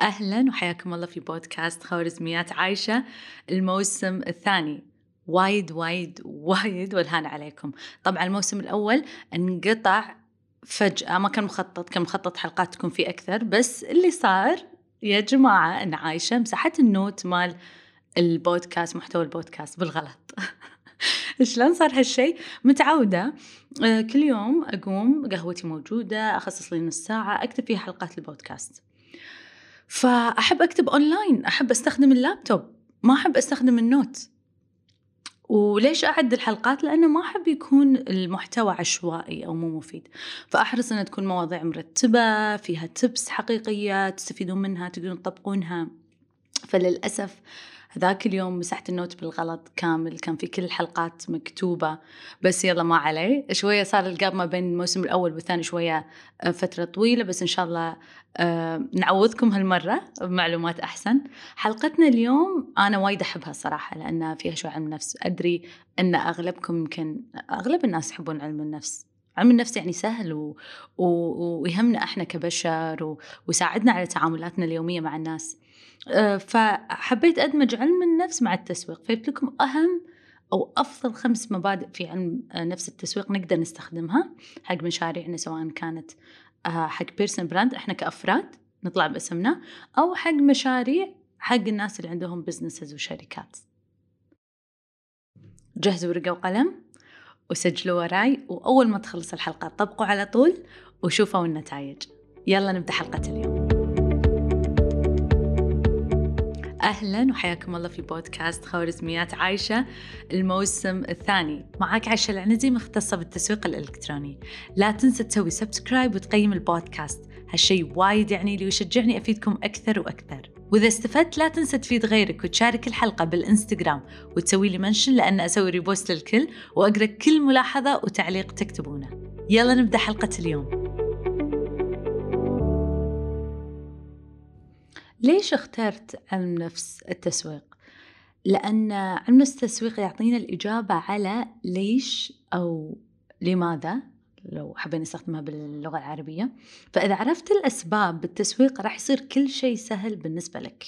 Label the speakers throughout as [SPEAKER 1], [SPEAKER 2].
[SPEAKER 1] أهلا وحياكم الله في بودكاست خوارزميات عايشة الموسم الثاني. وايد وايد وايد والهان عليكم. طبعا الموسم الأول انقطع فجأة ما كان مخطط كان مخطط حلقات تكون فيه أكثر بس اللي صار يا جماعة أن عايشة مسحت ال note مال البودكاست محتوى البودكاست بالغلط. شلون صار هالشيء متعودة. آه، كل يوم أقوم قهوتي موجودة أخصص لي نص ساعة أكتب فيها حلقات البودكاست. فأحب أكتب أونلاين أحب أستخدم اللابتوب ما أحب أستخدم ال note. وليش أعد الحلقات؟ لأنه ما أحب يكون المحتوى عشوائي أو مو مفيد. فأحرص أنها تكون مواضيع مرتبة فيها tips حقيقية تستفيدون منها تقدرون تطبقونها. فللأسف ذاك اليوم مسحت ال note بالغلط كامل كان في كل الحلقات مكتوبة. بس يلا ما عليه شوية صار ال gap ما بين الموسم الأول والثاني شوية آه، فترة طويلة بس إن شاء الله آه، نعوضكم هالمرة بمعلومات أحسن. حلقتنا اليوم أنا وايد أحبها صراحة لأنها فيها شوي علم النفس أدري أن أغلبكم يمكن أغلب الناس يحبون علم النفس. علم النفس يعني سهل و... و... ويهمنا إحنا كبشر و... ويساعدنا على تعاملاتنا اليومية مع الناس. أه فحبيت أدمج علم النفس مع التسويق، فجبت لكم أهم أو أفضل خمس مبادئ في علم نفس التسويق نقدر نستخدمها حق مشاريعنا سواء كانت آه، حق personal brand إحنا كأفراد نطلع باسمنا أو حق مشاريع حق الناس اللي عندهم businesses وشركات. جهزوا ورقة وقلم وسجلوا وراي وأول ما تخلص الحلقة طبقوا على طول وشوفوا النتائج. يلا نبدأ حلقة اليوم. أهلا وحياكم الله في بودكاست خوارزميات عايشة الموسم الثاني. معاك عايشة العنزي مختصة بالتسويق الإلكتروني. لا تنسى تسوي subscribe وتقيم البودكاست. هالشي وايد يعني لي ويشجعني أفيدكم أكثر وأكثر. وإذا استفدت لا تنسى تفيد غيرك وتشارك الحلقة بالإنستغرام وتسوي لي mention لأن أسوي repost للكل وأقرأ كل ملاحظة وتعليق تكتبونه. يلا نبدأ حلقة اليوم. ليش اخترت علم نفس التسويق؟ لأن علم نفس التسويق يعطينا الإجابة على ليش أو لماذا لو حابين نستخدمها باللغة العربية. فإذا عرفت الأسباب بالتسويق راح يصير كل شيء سهل بالنسبة لك.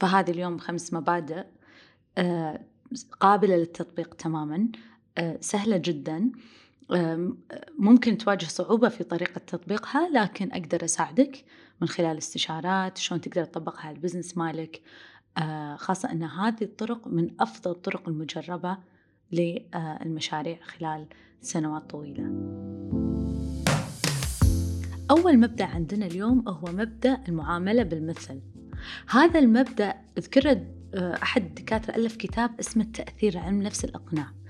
[SPEAKER 1] فهذه اليوم خمس مبادئ آه، قابلة للتطبيق تماما آه، سهلة جدا. ممكن تواجه صعوبة في طريقة تطبيقها لكن أقدر أساعدك من خلال استشارات شلون تقدر تطبقها على البزنس مالك. آه، خاصة أن هذه الطرق من أفضل الطرق المجربة للمشاريع خلال سنوات طويلة. أول مبدأ عندنا اليوم هو مبدأ المعاملة بالمثل. هذا المبدأ ذكره آه، أحد الدكاترة ألف كتاب اسمه التأثير علم نفس الإقناع.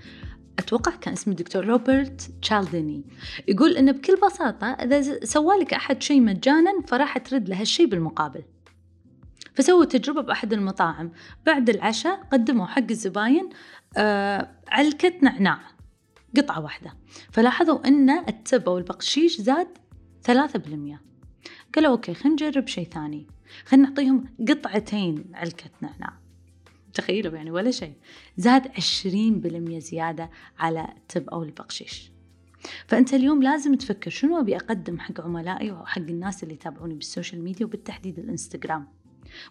[SPEAKER 1] أتوقع كان اسمه الدكتور روبرت تشالديني. يقول إنه بكل بساطة إذا سوالك أحد شيء مجانا فراح ترد له هالشيء بالمقابل. فسووا تجربة بأحد المطاعم. بعد العشاء قدموا حق الزباين آه علكة نعناع قطعة واحدة. فلاحظوا أن التب أو البقشيش زاد ثلاثة بالمية. قالوا أوكي خلينا نجرب شيء ثاني. خلينا نعطيهم قطعتين علكة نعناع. تخيلوا يعني ولا شيء. زاد عشرين بالمية زيادة على ال tip أو البقشيش. فأنت اليوم لازم تفكر شنو أبي أقدم حق عملائي وحق الناس اللي يتابعوني بال social media وبالتحديد الإنستغرام.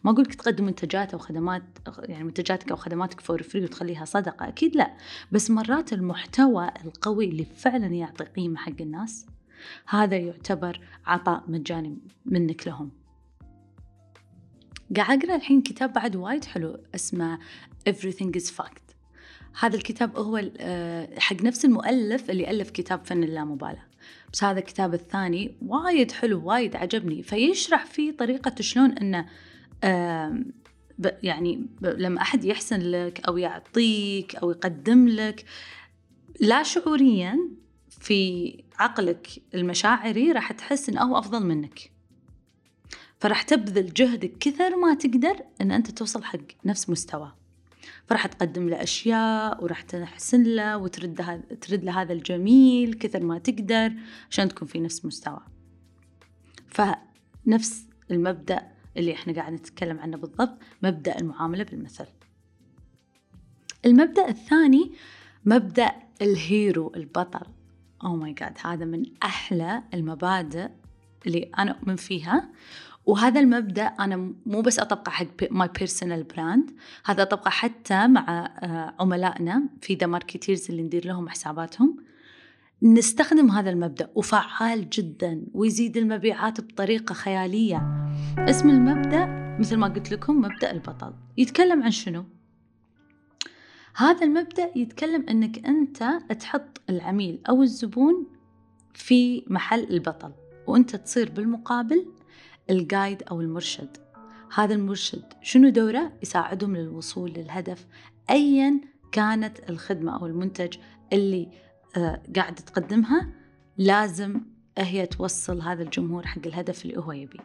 [SPEAKER 1] ما أقولك تقدم منتجات أو خدمات يعني منتجاتك أو خدماتك for free وتخليها صدقة أكيد لا. بس مرات المحتوى القوي اللي فعلا يعطي قيمة حق الناس هذا يعتبر عطاء مجاني منك لهم. قاعد أقرأ الحين كتاب بعد وايد حلو اسمه Everything is Fact هذا الكتاب هو آه، حق نفس المؤلف اللي ألف كتاب فن اللامبالاة. بس هذا الكتاب الثاني وايد حلو وايد عجبني. فيشرح فيه طريقة شلون أنه يعني لما أحد يحسن لك أو يعطيك أو يقدم لك لا شعوريا في عقلك المشاعري راح تحس إنه هو أفضل منك. فراح تبذل جهدك كثر ما تقدر إن أنت توصل حق نفس مستواه فراح تقدم له أشياء وراح تحسن له وترد ترد له هذا الجميل كثر ما تقدر عشان تكون في نفس مستوى. فنفس المبدأ اللي إحنا قاعد نتكلم عنه بالضبط مبدأ المعاملة بالمثل. المبدأ الثاني مبدأ ال hero البطل. oh my God هذا من أحلى المبادئ اللي أنا أؤمن فيها. وهذا المبدأ أنا مو بس أطبقه حق my personal brand هذا أطبقه حتى مع آه، عملائنا في The Marketers اللي ندير لهم حساباتهم. نستخدم هذا المبدأ وفعال جدا ويزيد المبيعات بطريقة خيالية. اسم المبدأ مثل ما قلت لكم مبدأ البطل. يتكلم عن شنو؟ هذا المبدأ يتكلم أنك أنت تحط العميل أو الزبون في محل البطل وأنت تصير بالمقابل الجايد أو المرشد. هذا المرشد شنو دوره؟ يساعدهم للوصول للهدف أيا كانت الخدمة أو المنتج اللي آه قاعد تقدمها. لازم هي توصل هذا الجمهور حق الهدف اللي هو يبيه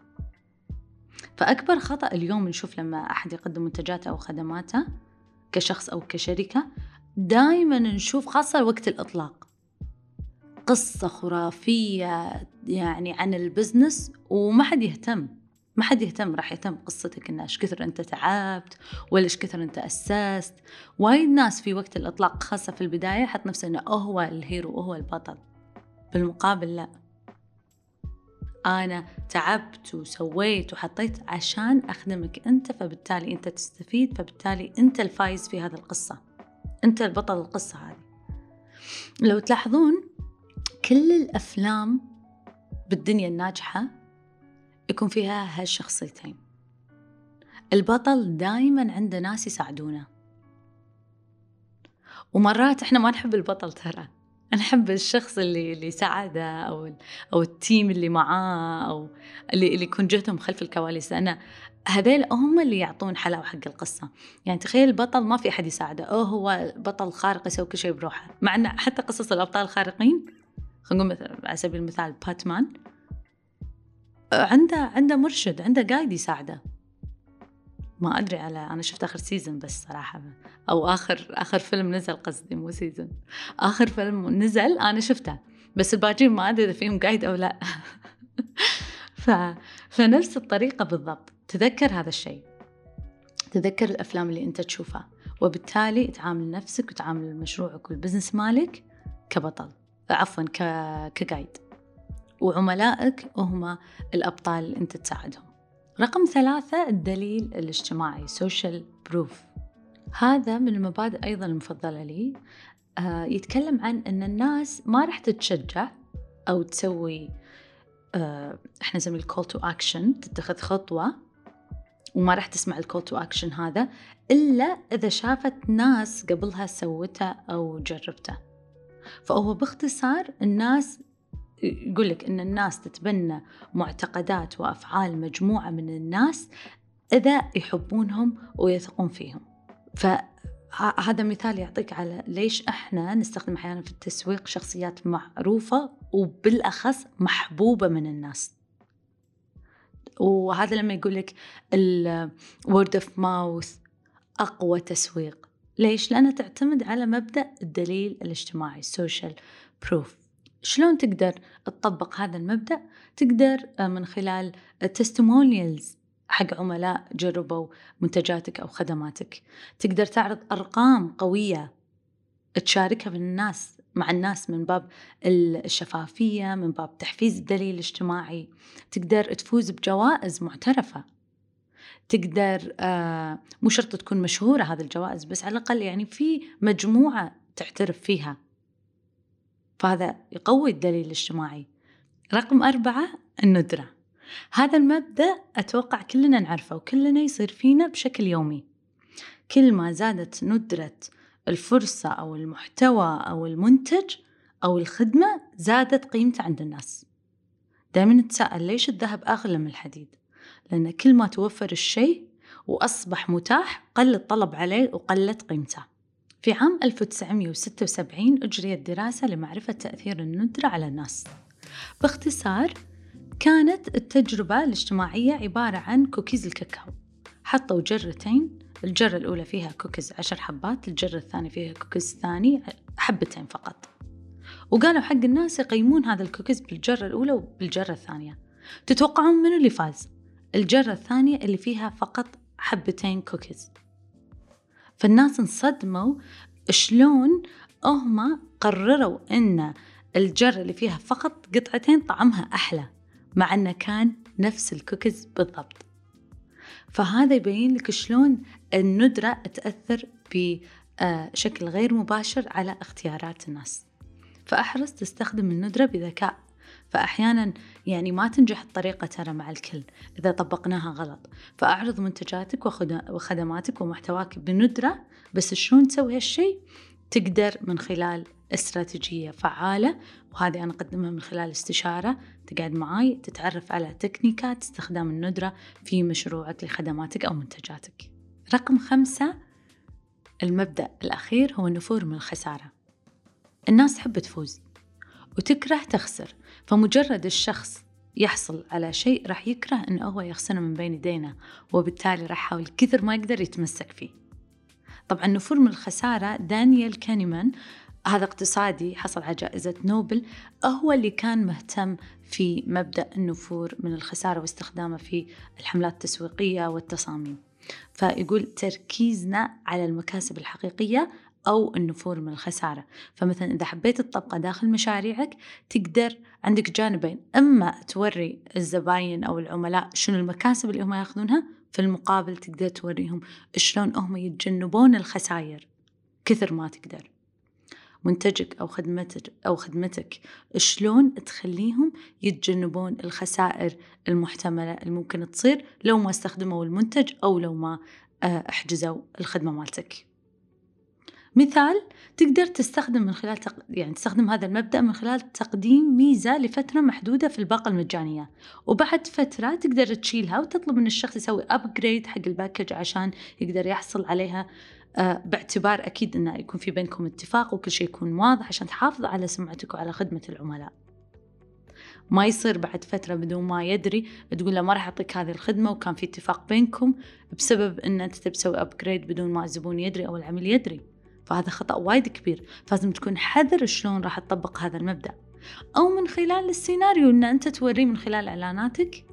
[SPEAKER 1] فأكبر خطأ اليوم نشوف لما أحد يقدم منتجاته أو خدماته كشخص أو كشركة دائما نشوف خاصة وقت الإطلاق. قصة خرافية يعني عن ال business وما حد يهتم. ما حد يهتم راح يهتم قصتك إن إيش كثر أنت تعبت ولا إيش كثر أنت أسست. وايد ناس في وقت الإطلاق خاصة في البداية حط نفسه إنه هو ال hero وهو البطل. بالمقابل لا. أنا تعبت وسويت وحطيت عشان أخدمك أنت فبالتالي أنت تستفيد فبالتالي أنت الفايز في هذه القصة. أنت البطل القصة هذه. لو تلاحظون كل الأفلام بالدنيا الناجحة يكون فيها هالشخصيتين. البطل دايما عنده ناس يساعدونه. ومرات إحنا ما نحب البطل ترى. نحب الشخص اللي اللي ساعده أو أو التيم اللي معاه أو اللي اللي يكون جهدهم خلف الكواليس. لأن هذيل هم اللي يعطون حلاوة حق القصة. يعني تخيل البطل ما في أحد يساعده. أو هو بطل خارق يسوي كل شيء بروحه. مع إن حتى قصص الأبطال الخارقين خلينا نقول مثلا على سبيل المثال باتمان عنده عنده مرشد عنده قايد يساعده. ما أدري على أنا شفت آخر season بس صراحة. أو آخر آخر فيلم نزل قصدي مو season آخر فيلم نزل أنا شفته. بس الباقيين ما أدري إذا فيهم قايد أو لا. ف... فنفس الطريقة بالضبط. تذكر هذا الشيء. تذكر الأفلام اللي أنت تشوفها. وبالتالي تعامل نفسك وتعامل مشروعك والبزنس مالك كبطل. عفوا. كقايد وعملائك هم الأبطال اللي أنت تساعدهم. رقم ثلاثة الدليل الاجتماعي social proof. هذا من المبادئ أيضا المفضلة لي. آه يتكلم عن أن الناس ما راح تتشجع أو تسوي آه إحنا نسميه ال call to action تتخذ خطوة وما راح تسمع ال call to action هذا إلا إذا شافت ناس قبلها سوته أو جربته فهو باختصار الناس يقول لك إن الناس تتبنى معتقدات وأفعال مجموعة من الناس إذا يحبونهم ويثقون فيهم. فهذا مثال يعطيك على ليش إحنا نستخدم أحيانا في التسويق شخصيات معروفة وبالأخص محبوبة من الناس. وهذا لما يقول لك ال word of mouth أقوى تسويق. ليش؟ لأنها تعتمد على مبدأ الدليل الاجتماعي social proof شلون تقدر تطبق هذا المبدأ؟ تقدر آه، من خلال testimonials حق عملاء جربوا منتجاتك أو خدماتك. تقدر تعرض أرقام قوية تشاركها من الناس مع الناس من باب الشفافية من باب تحفيز الدليل الاجتماعي. تقدر تفوز بجوائز معترفة. تقدر آه مو شرط تكون مشهورة هذه الجوائز بس على الأقل يعني في مجموعة تعترف فيها. فهذا يقوي الدليل الاجتماعي. رقم أربعة الندرة. هذا المبدأ أتوقع كلنا نعرفه وكلنا يصير فينا بشكل يومي. كل ما زادت ندرة الفرصة أو المحتوى أو المنتج أو الخدمة زادت قيمته عند الناس. دائما نتساءل ليش الذهب أغلى من الحديد؟ لأن كل ما توفر الشيء وأصبح متاح قل الطلب عليه وقلت قيمته. في عام 1976 أجريت دراسة لمعرفة تأثير الندرة على الناس. باختصار كانت التجربة الاجتماعية عبارة عن كوكيز الكاكاو. حطوا جرتين الجرة الأولى فيها كوكيز عشر حبات الجرة الثانية فيها كوكيز ثاني حبتين فقط. وقالوا حق الناس يقيمون هذا الكوكيز بالجرة الأولى وبالجرة الثانية. تتوقعون منو اللي فاز؟ الجرة الثانية اللي فيها فقط حبتين كوكيز فالناس انصدموا شلون هم قرروا إن الجرة اللي فيها فقط قطعتين طعمها أحلى مع أنه كان نفس الكوكيز بالضبط. فهذا يبين لك شلون الندرة تأثر بشكل غير مباشر على اختيارات الناس. فأحرص تستخدم الندرة بذكاء. فأحيانا يعني ما تنجح الطريقة ترى مع الكل إذا طبقناها غلط. فأعرض منتجاتك وخدماتك ومحتواك بندرة بس شلون تسوي هالشي؟ تقدر من خلال استراتيجية فعالة وهذه أنا أقدمها من خلال استشارة. تقعد معاي تتعرف على تكنيكات استخدام الندرة في مشروعك لخدماتك أو منتجاتك. رقم خمسة المبدأ الأخير هو النفور من الخسارة. الناس تحب تفوز. وتكره تخسر. فمجرد الشخص يحصل على شيء راح يكره إنه هو يخسره من بين يدينا وبالتالي راح يحاول كثر ما يقدر يتمسك فيه. طبعا نفور من الخسارة دانيال كانيمان هذا اقتصادي حصل على جائزة نوبل هو اللي كان مهتم في مبدأ النفور من الخسارة واستخدامه في الحملات التسويقية والتصاميم. فيقول تركيزنا على المكاسب الحقيقية أو النفور من الخسارة. فمثلا إذا حبيت تطبقه داخل مشاريعك تقدر عندك جانبين. إما توري الزباين أو العملاء شنو المكاسب اللي هم ياخذونها في المقابل تقدر توريهم شلون هم يتجنبون الخسائر كثر ما تقدر. منتجك أو خدمتك أو خدمتك شلون تخليهم يتجنبون الخسائر المحتملة اللي ممكن تصير لو ما استخدموا المنتج أو لو ما آه، أحجزوا الخدمة مالتك. مثال تقدر تستخدم من خلال تق... يعني تستخدم هذا المبدأ من خلال تقديم ميزة لفترة محدودة في الباقة المجانية. وبعد فترة تقدر تشيلها وتطلب من الشخص يسوي upgrade حق ال package عشان يقدر يحصل عليها آه، باعتبار أكيد أنه يكون في بينكم اتفاق وكل شيء يكون واضح عشان تحافظ على سمعتك وعلى خدمة العملاء. ما يصير بعد فترة بدون ما يدري تقول له ما راح أعطيك هذه الخدمة وكان في اتفاق بينكم بسبب أن أنت تبي تسوي upgrade بدون ما الزبون يدري أو العميل يدري. فهذا خطأ وايد كبير. فلازم تكون حذر شلون راح تطبق هذا المبدأ. أو من خلال السيناريو أن أنت توريه من خلال إعلاناتك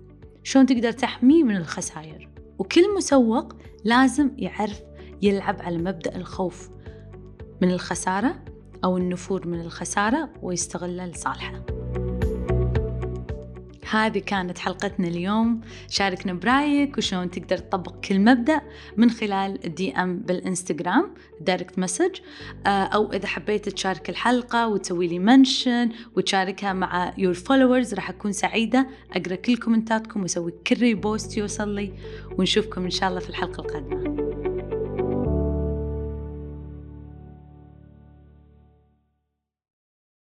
[SPEAKER 1] شلون تقدر تحميه من الخسائر وكل مسوق لازم يعرف يلعب على مبدأ الخوف من الخسارة أو النفور من الخسارة ويستغله لصالحه. هذه كانت حلقتنا اليوم. شاركنا برأيك وشلون تقدر تطبق كل مبدأ من خلال ال DM بالإنستغرام direct message أو إذا حبيت تشارك الحلقة وتسوي لي mention وتشاركها مع your followers راح أكون سعيدة أقرأ كل كومنتاتكم وأسوي كل repost يوصل لي. ونشوفكم إن شاء الله في الحلقة القادمة.